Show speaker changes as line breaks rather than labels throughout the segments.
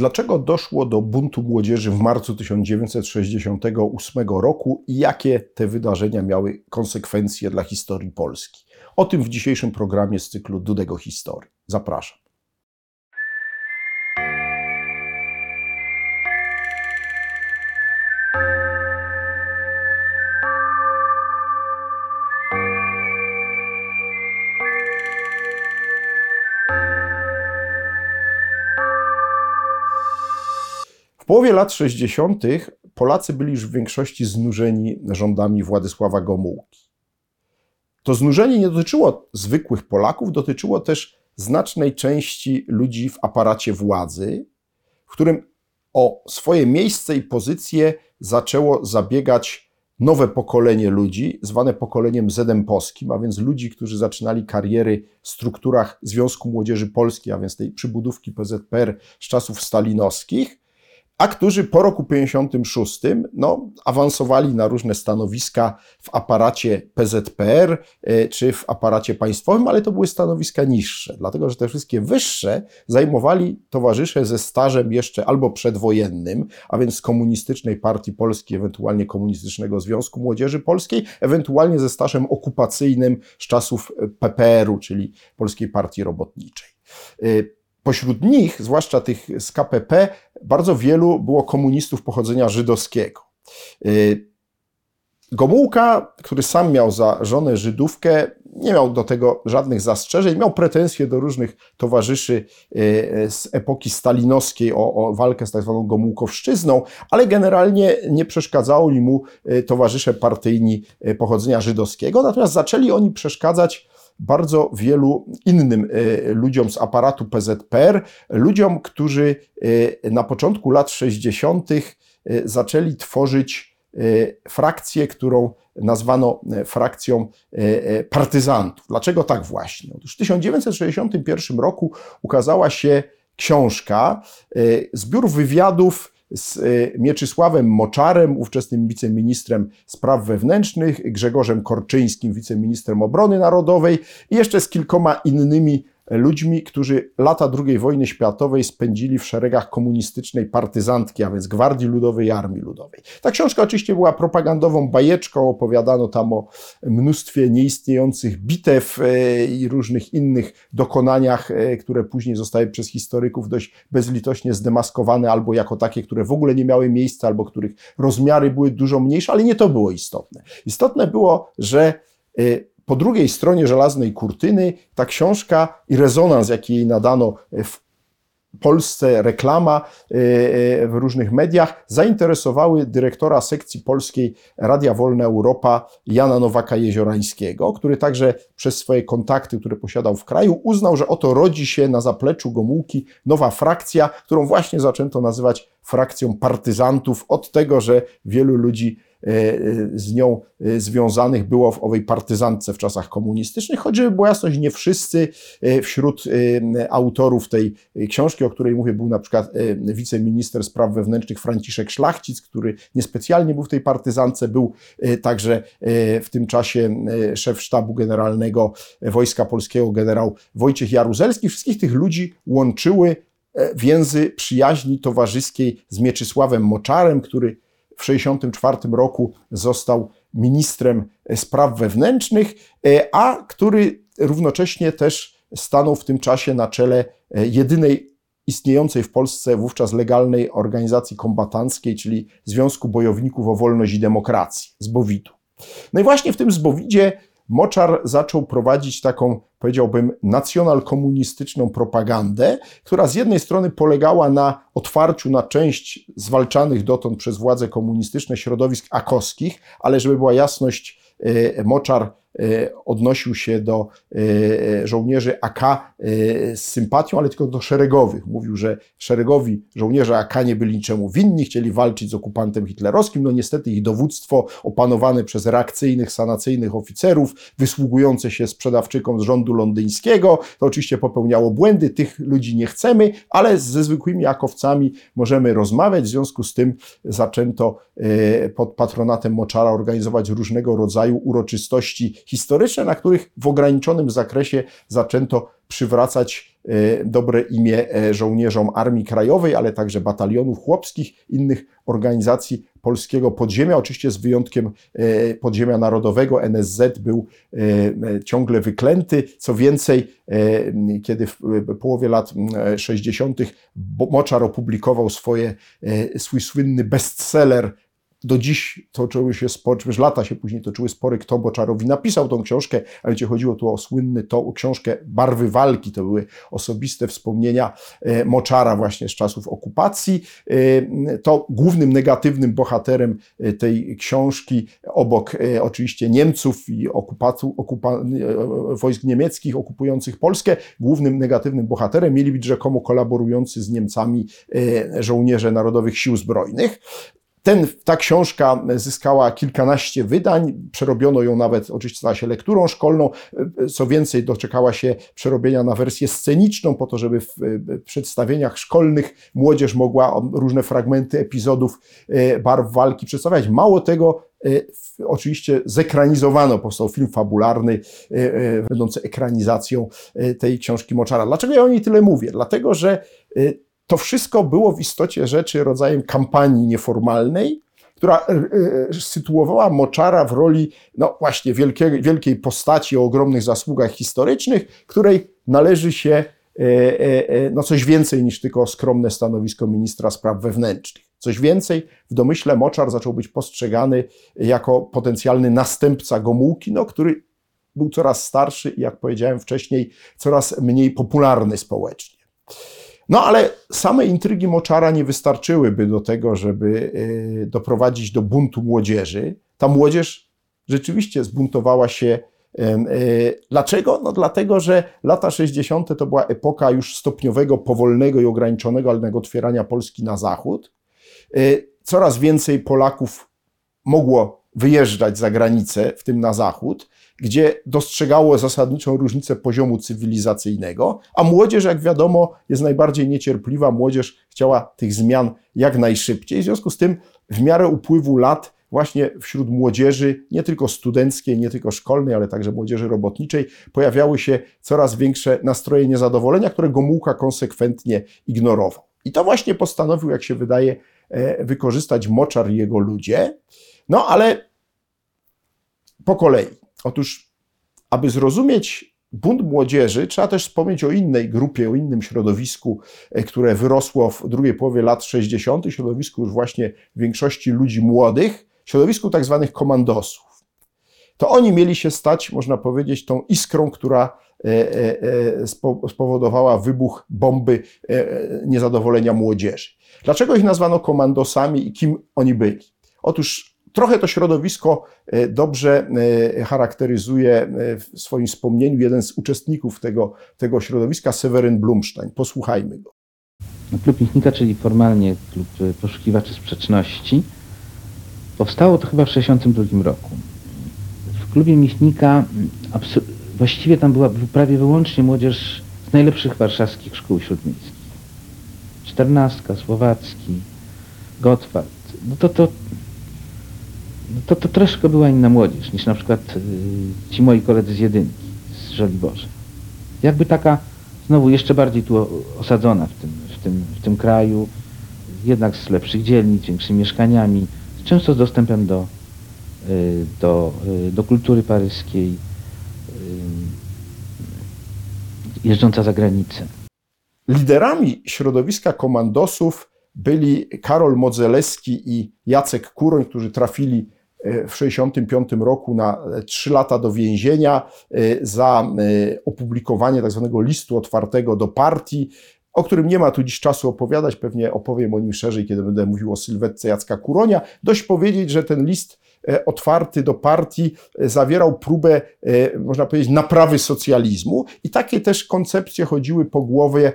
Dlaczego doszło do buntu młodzieży w marcu 1968 roku i jakie te wydarzenia miały konsekwencje dla historii Polski? O tym w dzisiejszym programie z cyklu Dudego Historii. Zapraszam. Połowie lat 60. Polacy byli już w większości znużeni rządami Władysława Gomułki. To znużenie nie dotyczyło zwykłych Polaków, dotyczyło też znacznej części ludzi w aparacie władzy, w którym o swoje miejsce i pozycję zaczęło zabiegać nowe pokolenie ludzi, zwane pokoleniem zedemposkim, a więc ludzi, którzy zaczynali kariery w strukturach Związku Młodzieży Polskiej, a więc tej przybudówki PZPR z czasów stalinowskich, a którzy po roku 56 no, awansowali na różne stanowiska w aparacie PZPR e, czy w aparacie państwowym, ale to były stanowiska niższe, dlatego że te wszystkie wyższe zajmowali towarzysze ze stażem jeszcze albo przedwojennym, a więc z Komunistycznej Partii Polskiej, ewentualnie Komunistycznego Związku Młodzieży Polskiej, ewentualnie ze stażem okupacyjnym z czasów PPR-u, czyli Polskiej Partii Robotniczej. Pośród nich, zwłaszcza tych z KPP, bardzo wielu było komunistów pochodzenia żydowskiego. Y, Gomułka, który sam miał za żonę Żydówkę, nie miał do tego żadnych zastrzeżeń, miał pretensje do różnych towarzyszy y, z epoki stalinowskiej o, o walkę z tak zwaną Gomułkowszczyzną, ale generalnie nie przeszkadzało mu y, towarzysze partyjni pochodzenia żydowskiego, natomiast zaczęli oni przeszkadzać bardzo wielu innym e, ludziom z aparatu PZPR, ludziom, którzy e, na początku lat 60. E, zaczęli tworzyć frakcję, którą nazwano frakcją partyzantów. Dlaczego tak właśnie? Otóż w 1961 roku ukazała się książka, zbiór wywiadów z y, Mieczysławem Moczarem, ówczesnym wiceministrem spraw wewnętrznych, Grzegorzem Korczyńskim, wiceministrem obrony narodowej i jeszcze z kilkoma innymi ludźmi, którzy lata II wojny światowej spędzili w szeregach komunistycznej partyzantki, a więc Gwardii Ludowej i Armii Ludowej. Ta książka oczywiście była propagandową bajeczką, opowiadano tam o mnóstwie nieistniejących bitew e, i różnych innych dokonaniach, e, które później zostały przez historyków dość bezlitośnie zdemaskowane, albo jako takie, które w ogóle nie miały miejsca, albo których rozmiary były dużo mniejsze, ale nie to było istotne. Istotne było, że e, po drugiej stronie żelaznej kurtyny ta książka i rezonans, jaki jej nadano w Polsce, reklama e, e, w różnych mediach, zainteresowały dyrektora sekcji polskiej Radia Wolna Europa Jana Nowaka-Jeziorańskiego, który także przez swoje kontakty, które posiadał w kraju, uznał, że oto rodzi się na zapleczu Gomułki nowa frakcja, którą właśnie zaczęto nazywać frakcją partyzantów, od tego, że wielu ludzi E, e, z nią e, związanych było w owej partyzantce w czasach komunistycznych, choć żeby była jasność, nie wszyscy wśród autorów tej książki, o której mówię, był na przykład wiceminister spraw wewnętrznych Franciszek Szlachcic, który niespecjalnie był w tej partyzance, był także w tym czasie szef sztabu generalnego Wojska Polskiego generał Wojciech Jaruzelski. Wszystkich tych ludzi łączyły więzy przyjaźni towarzyskiej z Mieczysławem Moczarem, który w 1964 roku został ministrem spraw wewnętrznych, e, a który równocześnie też stanął w tym czasie na czele e, jedynej istniejącej w Polsce wówczas legalnej organizacji kombatanckiej, czyli Związku Bojowników o Wolność i Demokrację, Zbowidu. No i właśnie w tym Zbowidzie Moczar zaczął prowadzić taką, powiedziałbym, nacjonal-komunistyczną propagandę, która z jednej strony polegała na otwarciu na część zwalczanych dotąd przez władze komunistyczne środowisk akowskich, ale żeby była jasność, e, Moczar odnosił się do e, żołnierzy AK e, z sympatią, ale tylko do szeregowych. Mówił, że szeregowi żołnierze AK nie byli niczemu winni, chcieli walczyć z okupantem hitlerowskim. No niestety ich dowództwo opanowane przez reakcyjnych, sanacyjnych oficerów, wysługujące się sprzedawczykom z rządu londyńskiego, to oczywiście popełniało błędy. Tych ludzi nie chcemy, ale ze zwykłymi akowcami możemy rozmawiać. W związku z tym zaczęto pod patronatem Moczara organizować różnego rodzaju uroczystości historyczne, na których w ograniczonym zakresie zaczęto przywracać dobre imię żołnierzom Armii Krajowej, ale także batalionów chłopskich, innych organizacji polskiego podziemia, oczywiście z wyjątkiem podziemia narodowego. NSZ był ciągle wyklęty. Co więcej, kiedy w połowie lat 60. Moczar opublikował swoje, swój słynny bestseller do dziś toczyły się spory, już lata się później toczyły spory, kto Boczarowi napisał tą książkę, a gdzie chodziło tu o słynny to, książkę Barwy Walki, to były osobiste wspomnienia e, Moczara właśnie z czasów okupacji. E, to głównym negatywnym bohaterem e, tej książki, obok oczywiście Niemców i okupatu, okupa, wojsk niemieckich okupujących Polskę, głównym negatywnym bohaterem mieli być rzekomo kolaborujący z Niemcami żołnierze Narodowych Sił Zbrojnych. Ten, ta książka zyskała kilkanaście wydań, przerobiono ją nawet, oczywiście stała się lekturą szkolną, co więcej, doczekała się przerobienia na wersję sceniczną, po to, żeby w przedstawieniach szkolnych młodzież mogła różne fragmenty epizodów e, barw walki przedstawiać. Mało tego, e, Oczywiście zekranizowano, powstał film fabularny, e, będący ekranizacją tej książki Moczara. Dlaczego ja o niej tyle mówię? Dlatego, że to wszystko było w istocie rzeczy rodzajem kampanii nieformalnej, która e, e, sytuowała Moczara w roli, no właśnie, wielkiej, wielkiej postaci o ogromnych zasługach historycznych, której należy się e, no coś więcej niż tylko skromne stanowisko ministra spraw wewnętrznych. Coś więcej, w domyśle Moczar zaczął być postrzegany jako potencjalny następca Gomułki, no, który był coraz starszy i, jak powiedziałem wcześniej, coraz mniej popularny społecznie. No ale same intrygi Moczara nie wystarczyłyby do tego, żeby e, doprowadzić do buntu młodzieży. Ta młodzież rzeczywiście zbuntowała się. E, dlaczego? No dlatego, że lata 60. to była epoka już stopniowego, powolnego i ograniczonego, ale otwierania Polski na zachód. E, coraz więcej Polaków mogło wyjeżdżać za granicę, w tym na zachód gdzie dostrzegało zasadniczą różnicę poziomu cywilizacyjnego, a młodzież, jak wiadomo, jest najbardziej niecierpliwa. Młodzież chciała tych zmian jak najszybciej. W związku z tym, w miarę upływu lat, właśnie wśród młodzieży, nie tylko studenckiej, nie tylko szkolnej, ale także młodzieży robotniczej, pojawiały się coraz większe nastroje niezadowolenia, które Gomułka konsekwentnie ignorował. I to właśnie postanowił, jak się wydaje, e, wykorzystać Moczar i jego ludzie. No ale po kolei. Otóż, aby zrozumieć bunt młodzieży, trzeba też wspomnieć o innej grupie, o innym środowisku, e, które wyrosło w drugiej połowie lat 60., środowisku już właśnie większości ludzi młodych, środowisku tak zwanych komandosów. To oni mieli się stać, można powiedzieć, tą iskrą, która e, e, spowodowała wybuch bomby niezadowolenia młodzieży. Dlaczego ich nazwano komandosami i kim oni byli? Otóż Trochę to środowisko e, dobrze e, charakteryzuje e, w swoim wspomnieniu jeden z uczestników tego, tego środowiska, Seweryn Blumstein. Posłuchajmy go.
No, klub Michnika, czyli formalnie klub poszukiwaczy sprzeczności, powstało to chyba w 1962 roku. W klubie Michnika właściwie tam była prawie wyłącznie młodzież z najlepszych warszawskich szkół śródmiejskich. Czternastka, Słowacki, Gottwald. No to, to to, to troszkę była inna młodzież niż na przykład y, ci moi koledzy z jedynki, z Żoliborza. Jakby taka znowu jeszcze bardziej tu osadzona w tym, w tym, w tym kraju, jednak z lepszych dzielnic, większymi mieszkaniami, często z dostępem do, y, do, y, do kultury paryskiej, jeżdżąca za granicę.
Liderami środowiska komandosów byli Karol Modzelewski i Jacek Kuroń, którzy trafili w 1965 roku na 3 lata do więzienia e, za e, opublikowanie tak zwanego listu otwartego do partii, o którym nie ma tu dziś czasu opowiadać, pewnie opowiem o nim szerzej, kiedy będę mówił o sylwetce Jacka Kuronia. Dość powiedzieć, że ten list e, otwarty do partii zawierał próbę, można powiedzieć, naprawy socjalizmu i takie też koncepcje chodziły po głowie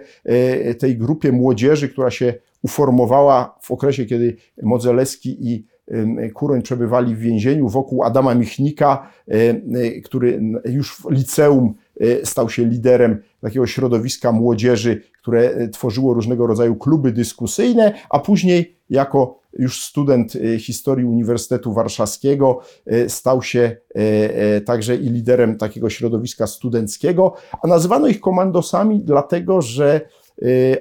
tej grupie młodzieży, która się uformowała w okresie, kiedy Modzelewski i Kuroń przebywali w więzieniu wokół Adama Michnika, który już w liceum stał się liderem takiego środowiska młodzieży, które tworzyło różnego rodzaju kluby dyskusyjne, a później jako już student historii Uniwersytetu Warszawskiego, stał się także i liderem takiego środowiska studenckiego, a nazywano ich komandosami dlatego, że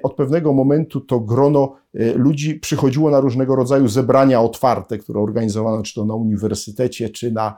od pewnego momentu to grono ludzi przychodziło na różnego rodzaju zebrania otwarte, które organizowano czy to na uniwersytecie, czy na,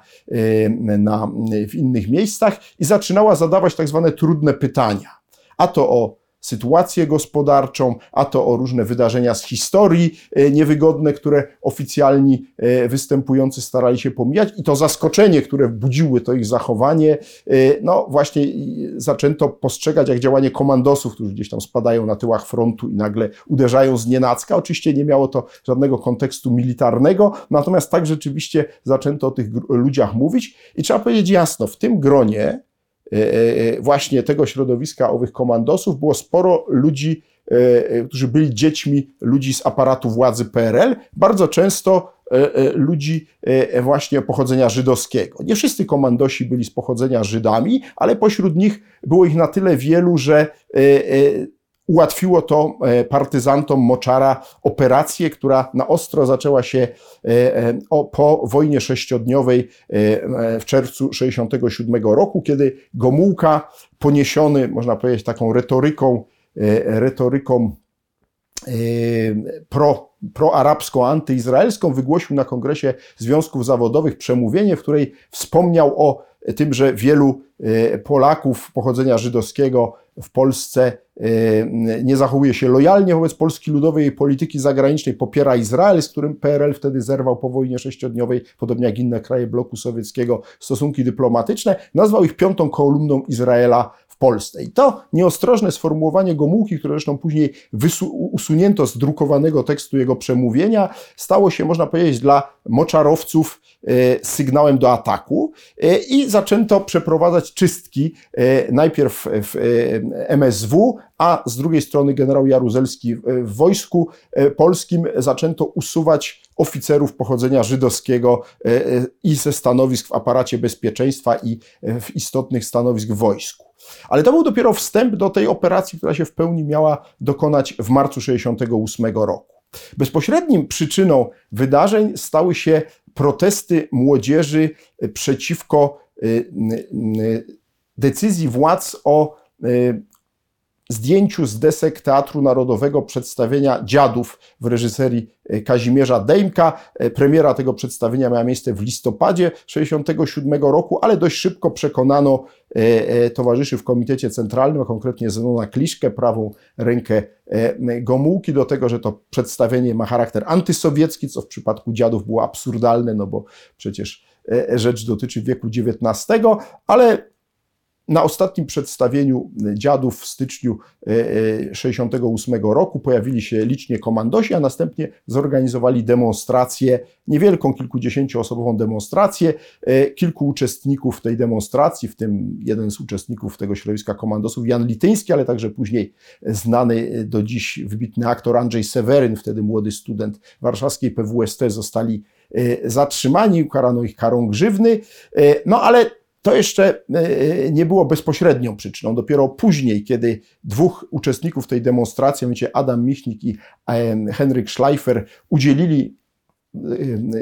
na, w innych miejscach i zaczynała zadawać tak zwane trudne pytania. A to o sytuację gospodarczą, a to o różne wydarzenia z historii e, niewygodne, które oficjalni e, występujący starali się pomijać i to zaskoczenie, które budziły to ich zachowanie, e, no właśnie zaczęto postrzegać jak działanie komandosów, którzy gdzieś tam spadają na tyłach frontu i nagle uderzają z nienacka. Oczywiście nie miało to żadnego kontekstu militarnego, natomiast tak rzeczywiście zaczęto o tych ludziach mówić i trzeba powiedzieć jasno, w tym gronie właśnie tego środowiska owych komandosów było sporo ludzi, e, którzy byli dziećmi ludzi z aparatu władzy PRL, bardzo często ludzi właśnie pochodzenia żydowskiego. Nie wszyscy komandosi byli z pochodzenia Żydami, ale pośród nich było ich na tyle wielu, że ułatwiło to e, partyzantom Moczara operację, która na ostro zaczęła się e, e, po wojnie sześciodniowej w czerwcu 1967 roku, kiedy Gomułka poniesiony, można powiedzieć, taką retoryką, retoryką pro, proarabską, antyizraelską, wygłosił na Kongresie Związków Zawodowych przemówienie, w której wspomniał o tym, że wielu Polaków pochodzenia żydowskiego w Polsce e, nie zachowuje się lojalnie wobec Polski Ludowej i polityki zagranicznej, popiera Izrael, z którym PRL wtedy zerwał po wojnie sześciodniowej, podobnie jak inne kraje bloku sowieckiego, stosunki dyplomatyczne, nazwał ich piątą kolumną Izraela Polsce. I to nieostrożne sformułowanie Gomułki, które zresztą później usunięto z drukowanego tekstu jego przemówienia, stało się, można powiedzieć, dla moczarowców e, sygnałem do ataku e, i zaczęto przeprowadzać czystki najpierw w MSW, a z drugiej strony generał Jaruzelski w wojsku e, polskim zaczęto usuwać oficerów pochodzenia żydowskiego e, e, i ze stanowisk w aparacie bezpieczeństwa i w istotnych stanowisk w wojsku. Ale to był dopiero wstęp do tej operacji, która się w pełni miała dokonać w marcu 1968 roku. Bezpośrednim przyczyną wydarzeń stały się protesty młodzieży przeciwko decyzji władz o zdjęciu z desek Teatru Narodowego przedstawienia Dziadów w reżyserii e, Kazimierza Dejmka. E, premiera tego przedstawienia miała miejsce w listopadzie 1967 roku, ale dość szybko przekonano e, towarzyszy w Komitecie Centralnym, a konkretnie Zenona Kliszkę, prawą rękę Gomułki, do tego, że to przedstawienie ma charakter antysowiecki, co w przypadku Dziadów było absurdalne, no bo przecież rzecz dotyczy wieku XIX, ale na ostatnim przedstawieniu dziadów w styczniu 1968 e, e, roku pojawili się licznie komandosi, a następnie zorganizowali demonstrację, niewielką, kilkudziesięcioosobową demonstrację. Kilku uczestników tej demonstracji, w tym jeden z uczestników tego środowiska komandosów, Jan Lityński, ale także później znany do dziś wybitny aktor Andrzej Seweryn, wtedy młody student warszawskiej PWST, zostali zatrzymani, ukarano ich karą grzywny. No ale to jeszcze e, nie było bezpośrednią przyczyną. Dopiero później, kiedy dwóch uczestników tej demonstracji, mianowicie Adam Michnik i Henryk Schleifer, udzielili e,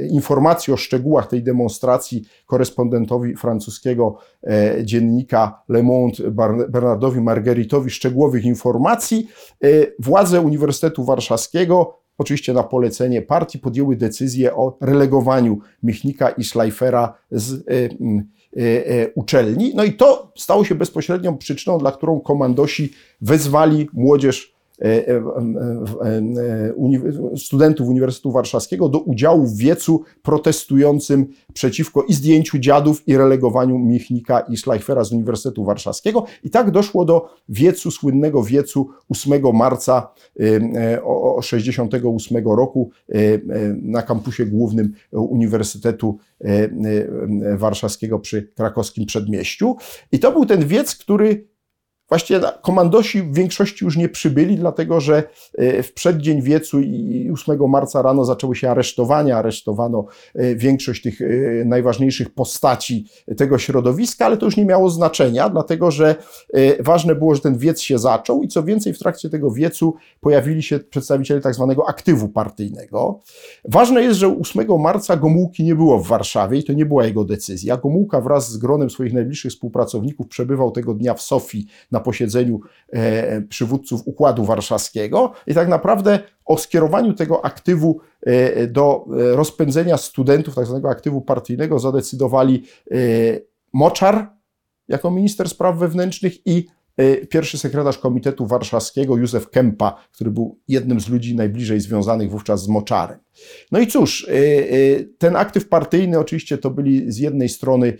informacji o szczegółach tej demonstracji korespondentowi francuskiego e, dziennika Le Monde Bernardowi Margeritowi szczegółowych informacji, władze Uniwersytetu Warszawskiego oczywiście na polecenie partii podjęły decyzję o relegowaniu Michnika i Schleifera z E, e, uczelni. No i to stało się bezpośrednią przyczyną, dla którą komandosi wezwali młodzież studentów Uniwersytetu Warszawskiego do udziału w wiecu protestującym przeciwko i zdjęciu dziadów i relegowaniu Michnika i Schleifera z Uniwersytetu Warszawskiego. I tak doszło do wiecu, słynnego wiecu 8 marca 1968 e, roku na kampusie głównym Uniwersytetu Warszawskiego przy krakowskim przedmieściu. I to był ten wiec, który Właściwie komandosi w większości już nie przybyli, dlatego że e, w przeddzień wiecu i 8 marca rano zaczęły się aresztowania. Aresztowano e, większość tych e, najważniejszych postaci tego środowiska, ale to już nie miało znaczenia, dlatego że ważne było, że ten wiec się zaczął i co więcej, w trakcie tego wiecu pojawili się przedstawiciele tak zwanego aktywu partyjnego. Ważne jest, że 8 marca Gomułki nie było w Warszawie i to nie była jego decyzja. Gomułka wraz z gronem swoich najbliższych współpracowników przebywał tego dnia w Sofii na posiedzeniu e, przywódców Układu Warszawskiego i tak naprawdę o skierowaniu tego aktywu e, do e, rozpędzenia studentów, tak zwanego aktywu partyjnego, zadecydowali Moczar jako minister spraw wewnętrznych i pierwszy sekretarz Komitetu Warszawskiego Józef Kempa, który był jednym z ludzi najbliżej związanych wówczas z Moczarem. No i cóż, y, y, ten aktyw partyjny oczywiście to byli z jednej strony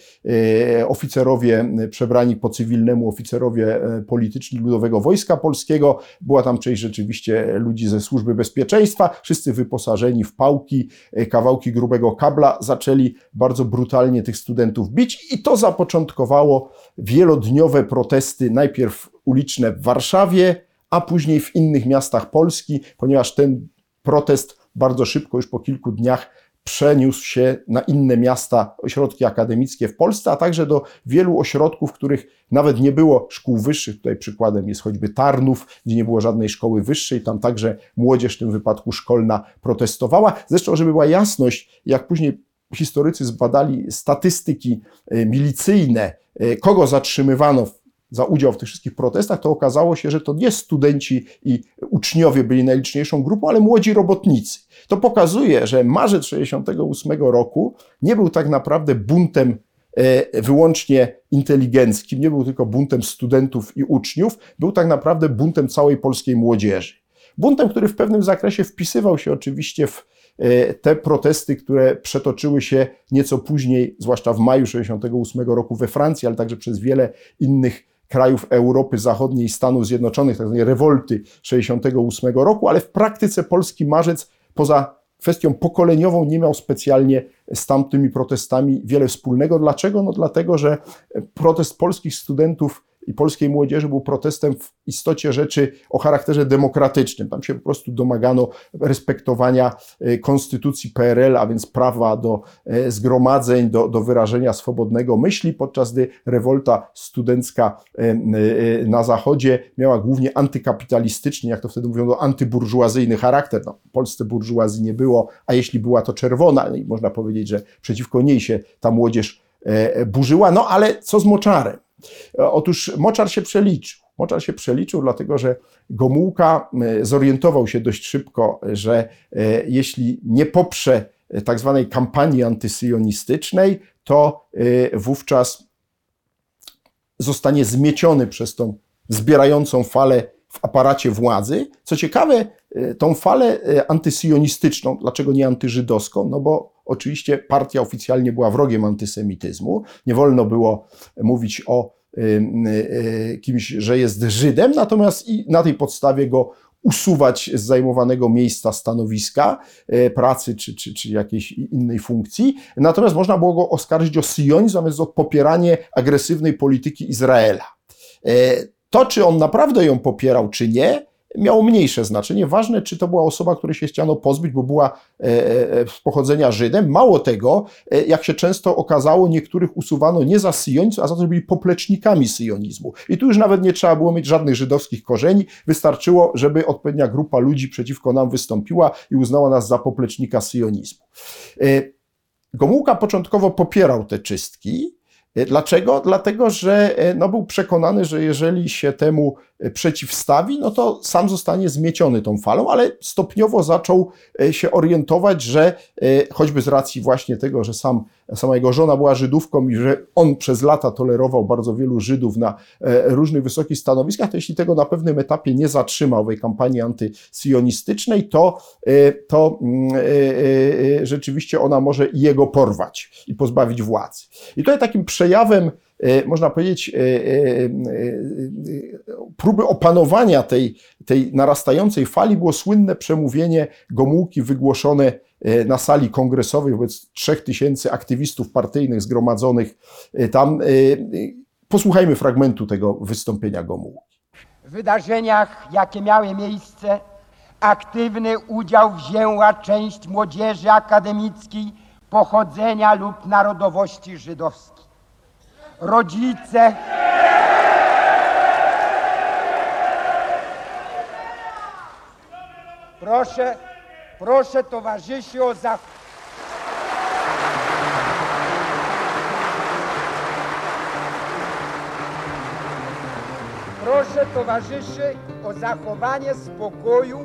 oficerowie przebrani po cywilnemu, oficerowie polityczni Ludowego Wojska Polskiego, była tam część rzeczywiście ludzi ze służby bezpieczeństwa, wszyscy wyposażeni w pałki, kawałki grubego kabla, zaczęli bardzo brutalnie tych studentów bić. I to zapoczątkowało wielodniowe protesty, najpierw uliczne w Warszawie, a później w innych miastach Polski, ponieważ ten protest bardzo szybko, już po kilku dniach, przeniósł się na inne miasta, ośrodki akademickie w Polsce, a także do wielu ośrodków, w których nawet nie było szkół wyższych. Tutaj przykładem jest choćby Tarnów, gdzie nie było żadnej szkoły wyższej. Tam także młodzież, w tym wypadku szkolna, protestowała. Zresztą, żeby była jasność, jak później historycy zbadali statystyki e, milicyjne, e, kogo zatrzymywano za udział w tych wszystkich protestach, to okazało się, że to nie studenci i uczniowie byli najliczniejszą grupą, ale młodzi robotnicy. To pokazuje, że marzec 68 roku nie był tak naprawdę buntem e, wyłącznie inteligenckim, nie był tylko buntem studentów i uczniów, był tak naprawdę buntem całej polskiej młodzieży. Buntem, który w pewnym zakresie wpisywał się oczywiście w E, te protesty, które przetoczyły się nieco później, zwłaszcza w maju 1968 roku we Francji, ale także przez wiele innych krajów Europy Zachodniej i Stanów Zjednoczonych, tak zwanej rewolty 1968 roku, ale w praktyce polski marzec poza kwestią pokoleniową nie miał specjalnie z tamtymi protestami wiele wspólnego. Dlaczego? No dlatego, że protest polskich studentów i polskiej młodzieży był protestem w istocie rzeczy o charakterze demokratycznym. Tam się po prostu domagano respektowania e, konstytucji PRL, a więc prawa do e, zgromadzeń, do, do wyrażenia swobodnego myśli, podczas gdy rewolta studencka e, na Zachodzie miała głównie antykapitalistyczny, jak to wtedy mówiono, antyburżuazyjny charakter. No, w Polsce burżuazji nie było, a jeśli była, to czerwona. No można powiedzieć, że przeciwko niej się ta młodzież burzyła. No ale co z moczarem? Otóż Moczar się przeliczył. Moczar się przeliczył, dlatego że Gomułka e, zorientował się dość szybko, że e, jeśli nie poprze e, tak zwanej kampanii antysyjonistycznej, to wówczas zostanie zmieciony przez tą zbierającą falę w aparacie władzy. Co ciekawe, tą falę antysyjonistyczną, dlaczego nie antyżydowską? No bo oczywiście partia oficjalnie była wrogiem antysemityzmu. Nie wolno było mówić o y, y, kimś, że jest Żydem, natomiast i na tej podstawie go usuwać z zajmowanego miejsca stanowiska y, pracy czy, czy, czy jakiejś innej funkcji. Natomiast można było go oskarżyć o sionizm, zamiast o popieranie agresywnej polityki Izraela. To, czy on naprawdę ją popierał, czy nie, miało mniejsze znaczenie. Ważne, czy to była osoba, której się chciano pozbyć, bo była e, e, z pochodzenia Żydem. Mało tego, e, jak się często okazało, niektórych usuwano nie za syjonizm, a za to, że byli poplecznikami syjonizmu. I tu już nawet nie trzeba było mieć żadnych żydowskich korzeni. Wystarczyło, żeby odpowiednia grupa ludzi przeciwko nam wystąpiła i uznała nas za poplecznika syjonizmu. Gomułka początkowo popierał te czystki, E, dlaczego? Dlatego, że e, no, był przekonany, że jeżeli się temu e, przeciwstawi, no to sam zostanie zmieciony tą falą, ale stopniowo zaczął się orientować, że choćby z racji właśnie tego, że sam, sama jego żona była Żydówką i że on przez lata tolerował bardzo wielu Żydów na różnych wysokich stanowiskach, to jeśli tego na pewnym etapie nie zatrzymał w kampanii antysionistycznej, to, to mm, rzeczywiście ona może jego porwać i pozbawić władzy. I tutaj takim przejawem, e, można powiedzieć, e, e, próby opanowania tej, tej narastającej fali było słynne przemówienie Gomułki wygłoszone na sali kongresowej wobec trzech tysięcy aktywistów partyjnych zgromadzonych tam Posłuchajmy fragmentu tego wystąpienia Gomułki.
W wydarzeniach, jakie miały miejsce, aktywny udział wzięła część młodzieży akademickiej pochodzenia lub narodowości żydowskiej. Rodzice, proszę, proszę towarzyszy o zach... Proszę towarzyszy o zachowanie spokoju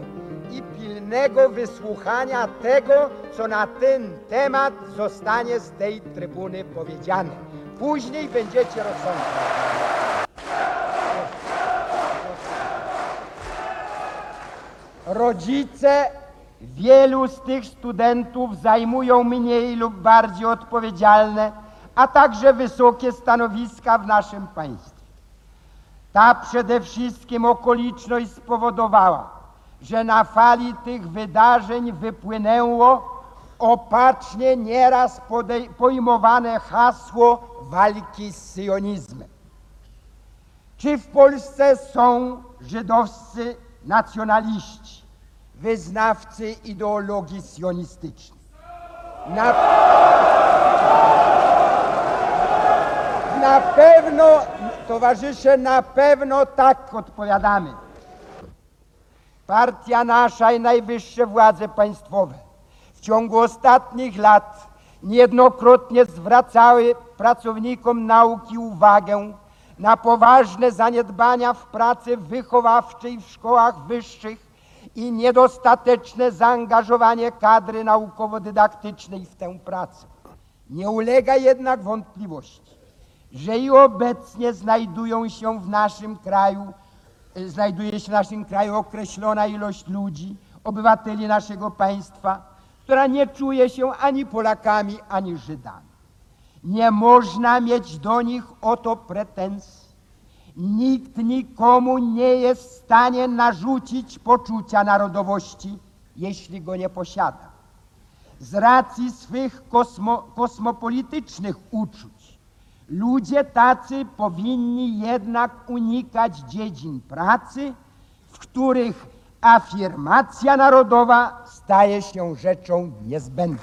i pilnego wysłuchania tego, co na ten temat zostanie z tej trybuny powiedziane. Później będziecie rozsądzać. Rodzice wielu z tych studentów zajmują mniej lub bardziej odpowiedzialne, a także wysokie stanowiska w naszym państwie. Ta przede wszystkim okoliczność spowodowała, że na fali tych wydarzeń wypłynęło opacznie nieraz podej- pojmowane hasło walki z syjonizmem. Czy w Polsce są żydowscy nacjonaliści, wyznawcy ideologii sionistycznej? Na, na pewno, towarzysze, na pewno tak odpowiadamy. Partia nasza i najwyższe władze państwowe ciągu ostatnich lat niejednokrotnie zwracały pracownikom nauki uwagę na poważne zaniedbania w pracy wychowawczej w szkołach wyższych i niedostateczne zaangażowanie kadry naukowo-dydaktycznej w tę pracę. Nie ulega jednak wątpliwości, że i obecnie znajdują się w naszym kraju, znajduje się w naszym kraju określona ilość ludzi, obywateli naszego państwa, która nie czuje się ani Polakami, ani Żydami. Nie można mieć do nich o to pretensji. Nikt nikomu nie jest w stanie narzucić poczucia narodowości, jeśli go nie posiada. Z racji swych kosmo, kosmopolitycznych uczuć, ludzie tacy powinni jednak unikać dziedzin pracy, w których afirmacja narodowa staje się rzeczą niezbędną.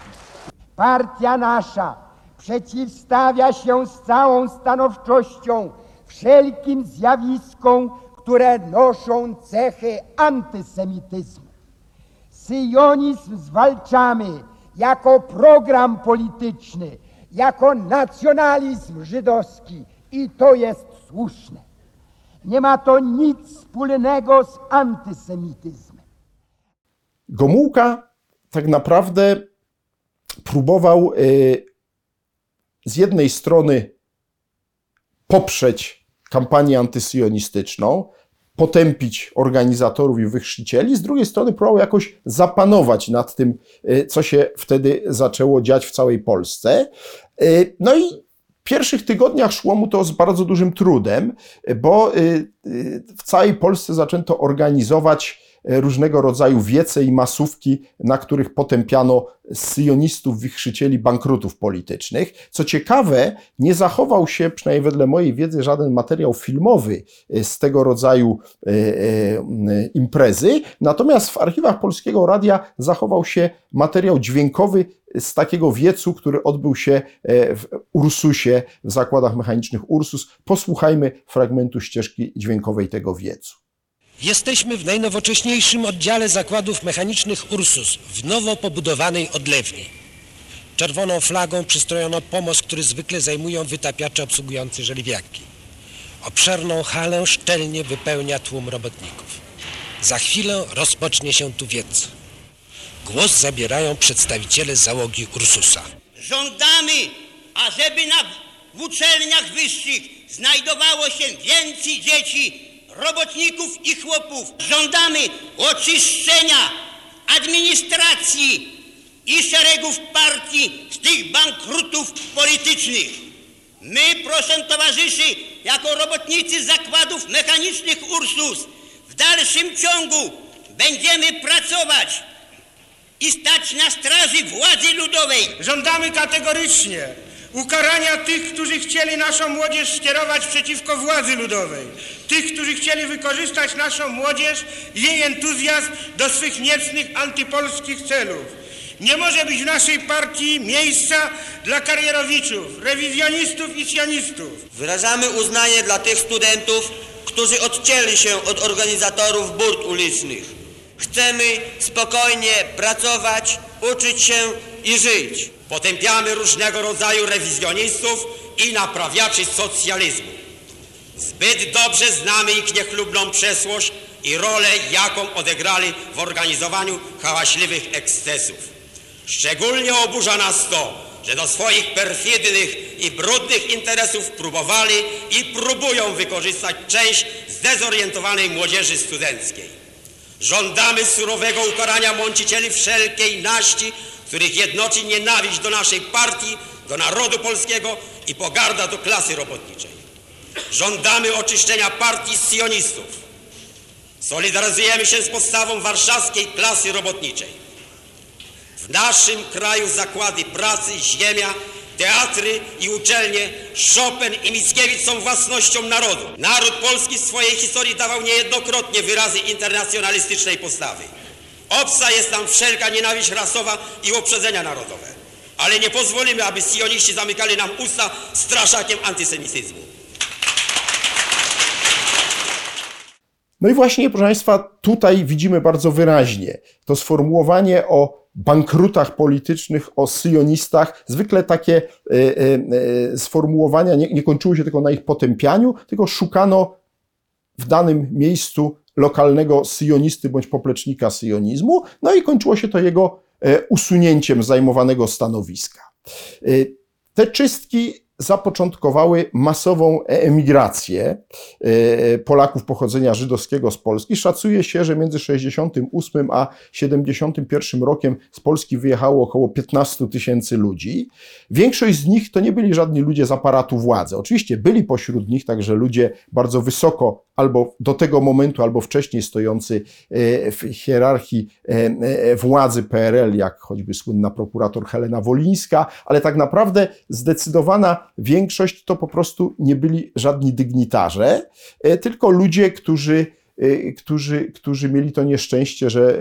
Partia nasza przeciwstawia się z całą stanowczością wszelkim zjawiskom, które noszą cechy antysemityzmu. Syjonizm zwalczamy jako program polityczny, jako nacjonalizm żydowski i to jest słuszne. Nie ma to nic wspólnego z antysemityzmem.
Gomułka tak naprawdę próbował y, z jednej strony poprzeć kampanię antysyjonistyczną, potępić organizatorów i wychrzcicieli, z drugiej strony próbował jakoś zapanować nad tym, y, co się wtedy zaczęło dziać w całej Polsce. Y, No i w pierwszych tygodniach szło mu to z bardzo dużym trudem, bo y, y, w całej Polsce zaczęto organizować różnego rodzaju wiece i masówki, na których potępiano syjonistów, wichrzycieli bankrutów politycznych. Co ciekawe, nie zachował się, przynajmniej wedle mojej wiedzy, żaden materiał filmowy e, z tego rodzaju e, e, imprezy, natomiast w archiwach Polskiego Radia zachował się materiał dźwiękowy z takiego wiecu, który odbył się e, w Ursusie, w zakładach mechanicznych Ursus. Posłuchajmy fragmentu ścieżki dźwiękowej tego wiecu.
Jesteśmy w najnowocześniejszym oddziale zakładów mechanicznych Ursus w nowo pobudowanej odlewni. Czerwoną flagą przystrojono pomost, który zwykle zajmują wytapiacze obsługujący żeliwiaki. Obszerną halę szczelnie wypełnia tłum robotników. Za chwilę rozpocznie się tu wiec. Głos zabierają przedstawiciele załogi Ursusa.
Żądamy, ażeby na, w uczelniach wyższych znajdowało się więcej dzieci, robotników i chłopów. Żądamy oczyszczenia administracji i szeregów partii z tych bankrutów politycznych. My, proszę towarzyszy, jako robotnicy zakładów mechanicznych Ursus, w dalszym ciągu będziemy pracować i stać na straży władzy ludowej.
Żądamy kategorycznie ukarania tych, którzy chcieli naszą młodzież skierować przeciwko władzy ludowej, tych, którzy chcieli wykorzystać naszą młodzież jej entuzjazm do swych niecnych antypolskich celów. Nie może być w naszej partii miejsca dla karierowiczów, rewizjonistów i sionistów.
Wyrażamy uznanie dla tych studentów, którzy odcięli się od organizatorów burt ulicznych. Chcemy spokojnie pracować, uczyć się i żyć.
Potępiamy różnego rodzaju rewizjonistów i naprawiaczy socjalizmu. Zbyt dobrze znamy ich niechlubną przeszłość i rolę, jaką odegrali w organizowaniu hałaśliwych ekscesów. Szczególnie oburza nas to, że do swoich perfidnych i brudnych interesów próbowali i próbują wykorzystać część zdezorientowanej młodzieży studenckiej. Żądamy surowego ukarania mącicieli wszelkiej naści, których jednoczy nienawiść do naszej partii, do narodu polskiego i pogarda do klasy robotniczej. Żądamy oczyszczenia partii z sionistów. Solidaryzujemy się z podstawą warszawskiej klasy robotniczej. W naszym kraju zakłady pracy, ziemia, teatry i uczelnie, Chopin i Mickiewicz są własnością narodu. Naród polski w swojej historii dawał niejednokrotnie wyrazy internacjonalistycznej postawy. Obca jest nam wszelka nienawiść rasowa i uprzedzenia narodowe. Ale nie pozwolimy, aby sioniści zamykali nam usta straszakiem antysemityzmu.
No i właśnie, proszę Państwa, tutaj widzimy bardzo wyraźnie to sformułowanie o bankrutach politycznych, o syjonistach. Zwykle takie y, y, sformułowania nie, nie kończyły się tylko na ich potępianiu, tylko szukano w danym miejscu lokalnego syjonisty bądź poplecznika syjonizmu, no i kończyło się to jego usunięciem z zajmowanego stanowiska. Te czystki zapoczątkowały masową emigrację e, Polaków pochodzenia żydowskiego z Polski. Szacuje się, że między 68 a 71 rokiem z Polski wyjechało około 15 tysięcy ludzi. Większość z nich to nie byli żadni ludzie z aparatu władzy. Oczywiście byli pośród nich także ludzie bardzo wysoko albo do tego momentu, albo wcześniej stojący e, w hierarchii e, władzy PRL, jak choćby słynna prokurator Helena Wolińska, ale tak naprawdę zdecydowana większość to po prostu nie byli żadni dygnitarze, e, tylko ludzie, którzy którzy, którzy mieli to nieszczęście, że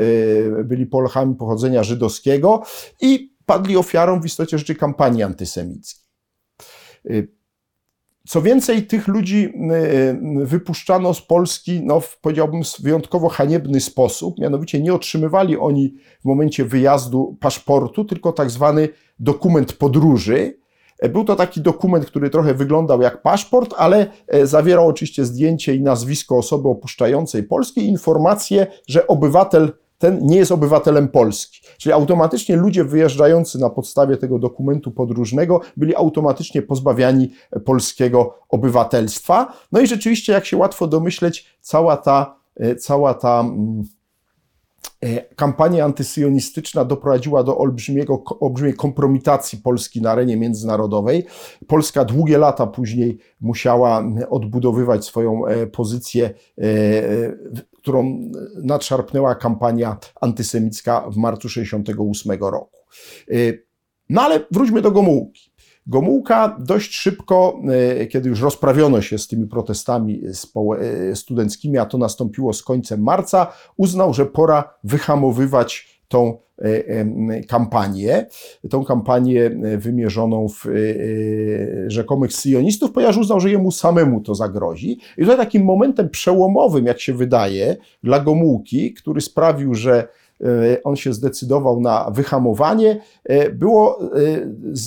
byli Polachami pochodzenia żydowskiego i padli ofiarą w istocie rzeczy kampanii antysemickiej. Co więcej, tych ludzi wypuszczano z Polski, no, w, powiedziałbym, w wyjątkowo haniebny sposób. Mianowicie nie otrzymywali oni w momencie wyjazdu paszportu, tylko tak zwany dokument podróży. Był to taki dokument, który trochę wyglądał jak paszport, ale e, zawierał oczywiście zdjęcie i nazwisko osoby opuszczającej Polski i informację, że obywatel ten nie jest obywatelem Polski. Czyli automatycznie ludzie wyjeżdżający na podstawie tego dokumentu podróżnego byli automatycznie pozbawiani polskiego obywatelstwa. No i rzeczywiście, jak się łatwo domyśleć, cała ta, e, cała ta mm, e, kampania antysyjonistyczna doprowadziła do olbrzymiego, olbrzymiej kompromitacji Polski na arenie międzynarodowej. Polska długie lata później musiała odbudowywać swoją e, pozycję którą nadszarpnęła kampania antysemicka w marcu 1968 roku. Y, no ale wróćmy do Gomułki. Gomułka dość szybko, y, kiedy już rozprawiono się z tymi protestami studenckimi, a to nastąpiło z końcem marca, uznał, że pora wyhamowywać tą E, kampanię, tą kampanię e, wymierzoną w e, rzekomych syjonistów, ponieważ uznał, że jemu samemu to zagrozi. I tutaj takim momentem przełomowym, jak się wydaje, dla Gomułki, który sprawił, że on się zdecydował na wyhamowanie, było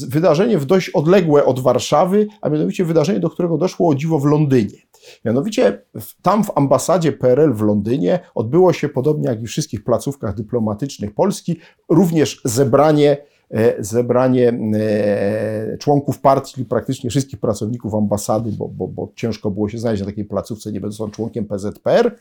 wydarzenie w dość odległe od Warszawy, a mianowicie wydarzenie, do którego doszło o dziwo w Londynie. Mianowicie tam w ambasadzie PRL w Londynie odbyło się, podobnie jak i w wszystkich placówkach dyplomatycznych Polski, również zebranie e, zebranie e, członków partii, czyli praktycznie wszystkich pracowników ambasady, bo, bo, bo ciężko było się znaleźć na takiej placówce, nie będąc członkiem PZPR.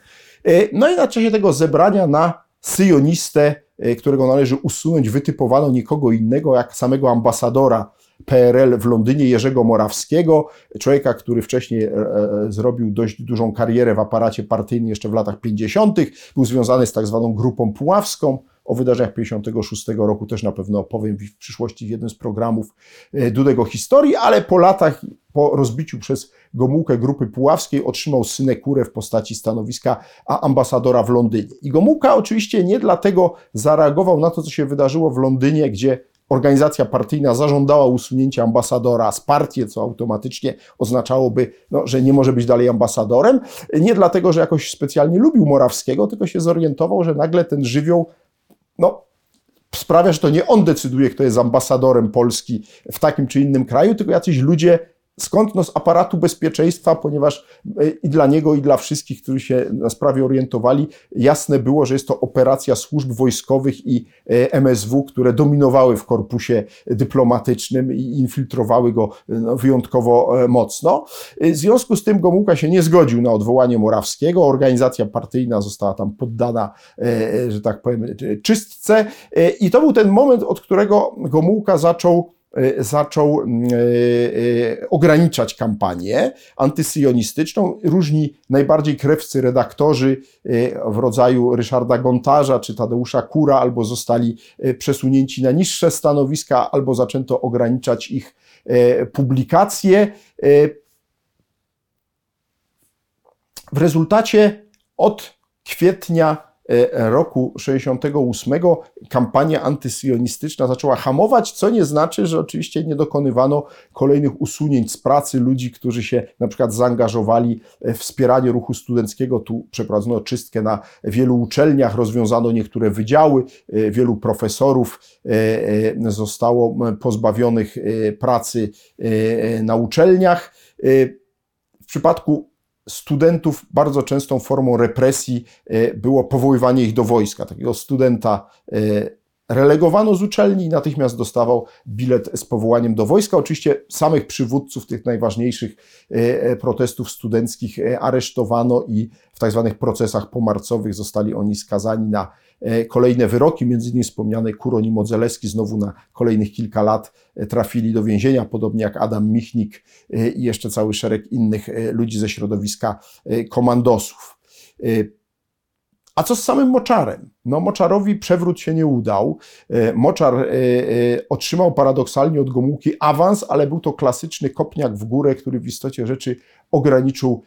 E, no i na czasie tego zebrania na syjonistę, którego należy usunąć, wytypowano nikogo innego jak samego ambasadora PRL w Londynie Jerzego Morawskiego, człowieka, który wcześniej e, e, zrobił dość dużą karierę w aparacie partyjnym jeszcze w latach 50., był związany z tak zwaną grupą puławską, O wydarzeniach 56 roku też na pewno opowiem w przyszłości w jednym z programów e, Dudego Historii, ale po latach, po rozbiciu przez Gomułkę Grupy Puławskiej otrzymał synekurę w postaci stanowiska ambasadora w Londynie. I Gomułka oczywiście nie dlatego zareagował na to, co się wydarzyło w Londynie, gdzie organizacja partyjna zażądała usunięcia ambasadora z partii, co automatycznie oznaczałoby, no, że nie może być dalej ambasadorem. Nie dlatego, że jakoś specjalnie lubił Morawskiego, tylko się zorientował, że nagle ten żywioł no, sprawia, że to nie on decyduje, kto jest ambasadorem Polski w takim czy innym kraju, tylko jacyś ludzie Skąd? No z aparatu bezpieczeństwa, ponieważ e, i dla niego, i dla wszystkich, którzy się na sprawie orientowali, jasne było, że jest to operacja służb wojskowych i e, MSW, które dominowały w korpusie dyplomatycznym i infiltrowały go no, wyjątkowo e, mocno. W związku z tym Gomułka się nie zgodził na odwołanie Morawskiego. Organizacja partyjna została tam poddana, że tak powiem, czystce. I to był ten moment, od którego Gomułka zaczął E, zaczął mm, e, e, ograniczać kampanię antysyjonistyczną. Różni najbardziej krewcy redaktorzy w rodzaju Ryszarda Gontarza czy Tadeusza Kura albo zostali przesunięci na niższe stanowiska, albo zaczęto ograniczać ich publikacje. W rezultacie od kwietnia roku 68 kampania antysyjonistyczna zaczęła hamować, co nie znaczy, że oczywiście nie dokonywano kolejnych usunięć z pracy ludzi, którzy się na przykład zaangażowali w wspieranie ruchu studenckiego. Tu przeprowadzono czystkę na wielu uczelniach, rozwiązano niektóre wydziały, e, wielu profesorów e, zostało pozbawionych pracy na uczelniach. W przypadku studentów bardzo częstą formą represji e, było powoływanie ich do wojska. Takiego studenta e, relegowano z uczelni i natychmiast dostawał bilet z powołaniem do wojska. Oczywiście samych przywódców tych najważniejszych e, protestów studenckich aresztowano i w tak zwanych procesach pomarcowych zostali oni skazani na E, kolejne wyroki, między innymi wspomniany Kuron i Modzelewski znowu na kolejnych kilka lat e, trafili do więzienia, podobnie jak Adam Michnik e, i jeszcze cały szereg innych ludzi ze środowiska komandosów. A co z samym Moczarem? No, Moczarowi przewrót się nie udał. Moczar otrzymał paradoksalnie od Gomułki awans, ale był to klasyczny kopniak w górę, który w istocie rzeczy ograniczył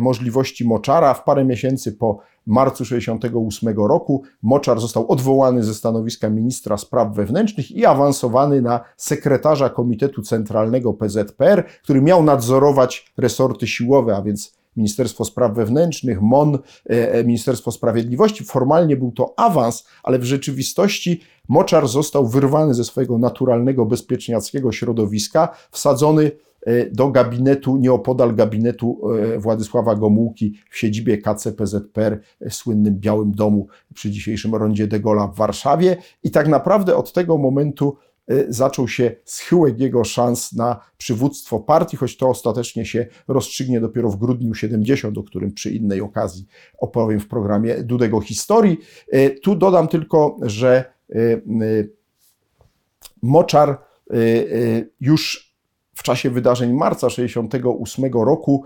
możliwości Moczara. W parę miesięcy po marcu 1968 roku Moczar został odwołany ze stanowiska ministra spraw wewnętrznych i awansowany na sekretarza Komitetu Centralnego PZPR, który miał nadzorować resorty siłowe, a więc Ministerstwo Spraw Wewnętrznych, MON, e, e, Ministerstwo Sprawiedliwości. Formalnie był to awans, ale w rzeczywistości Moczar został wyrwany ze swojego naturalnego, bezpieczniackiego środowiska, wsadzony E, do gabinetu, nieopodal gabinetu Władysława Gomułki w siedzibie KCPZPR, w słynnym Białym Domu przy dzisiejszym rondzie de Gaulle'a w Warszawie. I tak naprawdę od tego momentu zaczął się schyłek jego szans na przywództwo partii, choć to ostatecznie się rozstrzygnie dopiero w grudniu 70, o którym przy innej okazji opowiem w programie Dudego Historii. Tu dodam tylko, że Moczar już w czasie wydarzeń marca 1968 roku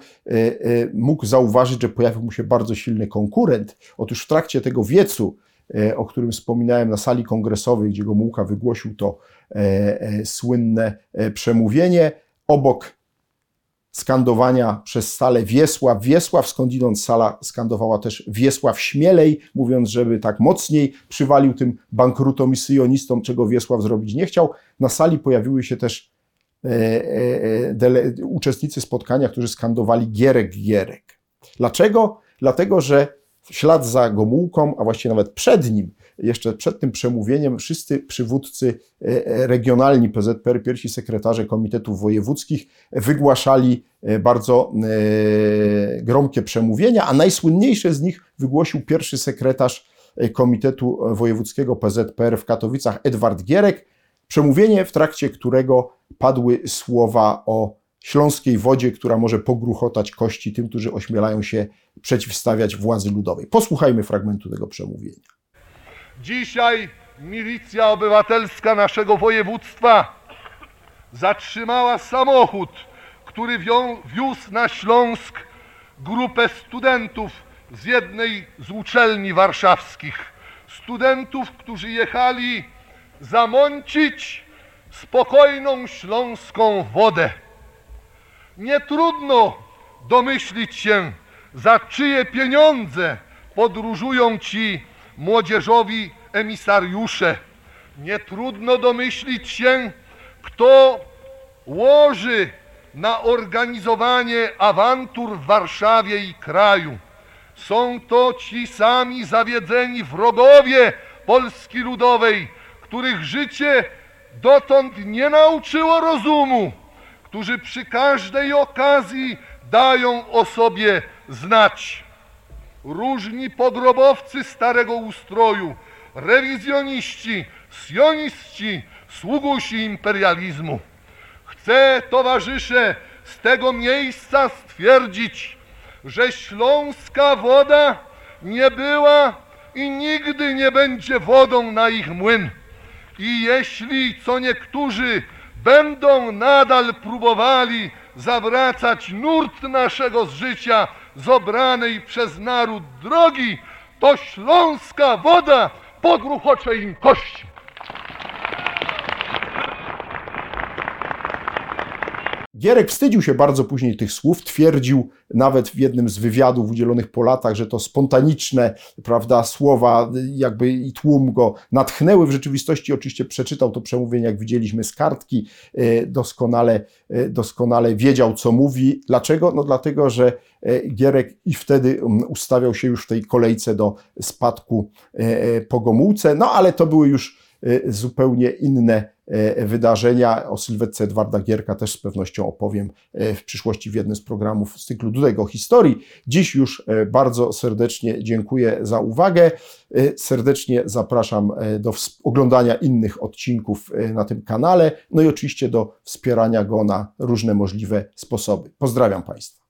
mógł zauważyć, że pojawił mu się bardzo silny konkurent. Otóż w trakcie tego wiecu, o którym wspominałem na sali kongresowej, gdzie Gomułka wygłosił to słynne przemówienie, obok skandowania przez salę Wiesław, Wiesław, skądinąd sala skandowała też Wiesław Śmielej, mówiąc, żeby tak mocniej przywalił tym bankrutom i syjonistom, czego Wiesław zrobić nie chciał. Na sali pojawiły się też E, e, uczestnicy spotkania, którzy skandowali Gierek, Gierek. Dlaczego? Dlatego, że w ślad za Gomułką, a właściwie nawet przed nim, jeszcze przed tym przemówieniem, wszyscy przywódcy e, regionalni PZPR, pierwsi sekretarze komitetów wojewódzkich, wygłaszali bardzo gromkie przemówienia, a najsłynniejsze z nich wygłosił pierwszy sekretarz Komitetu Wojewódzkiego PZPR w Katowicach, Edward Gierek, Przemówienie, w trakcie którego padły słowa o śląskiej wodzie, która może pogruchotać kości tym, którzy ośmielają się przeciwstawiać władzy ludowej. Posłuchajmy fragmentu tego przemówienia.
Dzisiaj milicja obywatelska naszego województwa zatrzymała samochód, który wiózł na Śląsk grupę studentów z jednej z uczelni warszawskich studentów, którzy jechali zamącić spokojną śląską wodę. Nie trudno domyślić się, za czyje pieniądze podróżują ci młodzieżowi emisariusze. Nie trudno domyślić się, kto łoży na organizowanie awantur w Warszawie i kraju. Są to ci sami zawiedzeni wrogowie Polski Ludowej, których życie dotąd nie nauczyło rozumu, którzy przy każdej okazji dają o sobie znać. Różni pogrobowcy starego ustroju, rewizjoniści, sioniści, sługusi imperializmu. Chcę, towarzysze, z tego miejsca stwierdzić, że śląska woda nie była i nigdy nie będzie wodą na ich młyn. I jeśli co niektórzy będą nadal próbowali zawracać nurt naszego z życia z obranej przez naród drogi, to śląska woda pogruchocze im kości.
Gierek wstydził się bardzo później tych słów, twierdził nawet w jednym z wywiadów udzielonych po latach, że to spontaniczne, prawda, słowa jakby i tłum go natchnęły. W rzeczywistości oczywiście przeczytał to przemówienie, jak widzieliśmy z kartki, e, doskonale, e, doskonale wiedział, co mówi. Dlaczego? No dlatego, że e, Gierek i wtedy ustawiał się już w tej kolejce do spadku po Gomułce, no ale to były już zupełnie inne wydarzenia. O sylwetce Edwarda Gierka też z pewnością opowiem w przyszłości w jednym z programów z cyklu Dudego Historii. Dziś już bardzo serdecznie dziękuję za uwagę. Serdecznie zapraszam do oglądania innych odcinków na tym kanale, no i oczywiście do wspierania go na różne możliwe sposoby. Pozdrawiam Państwa.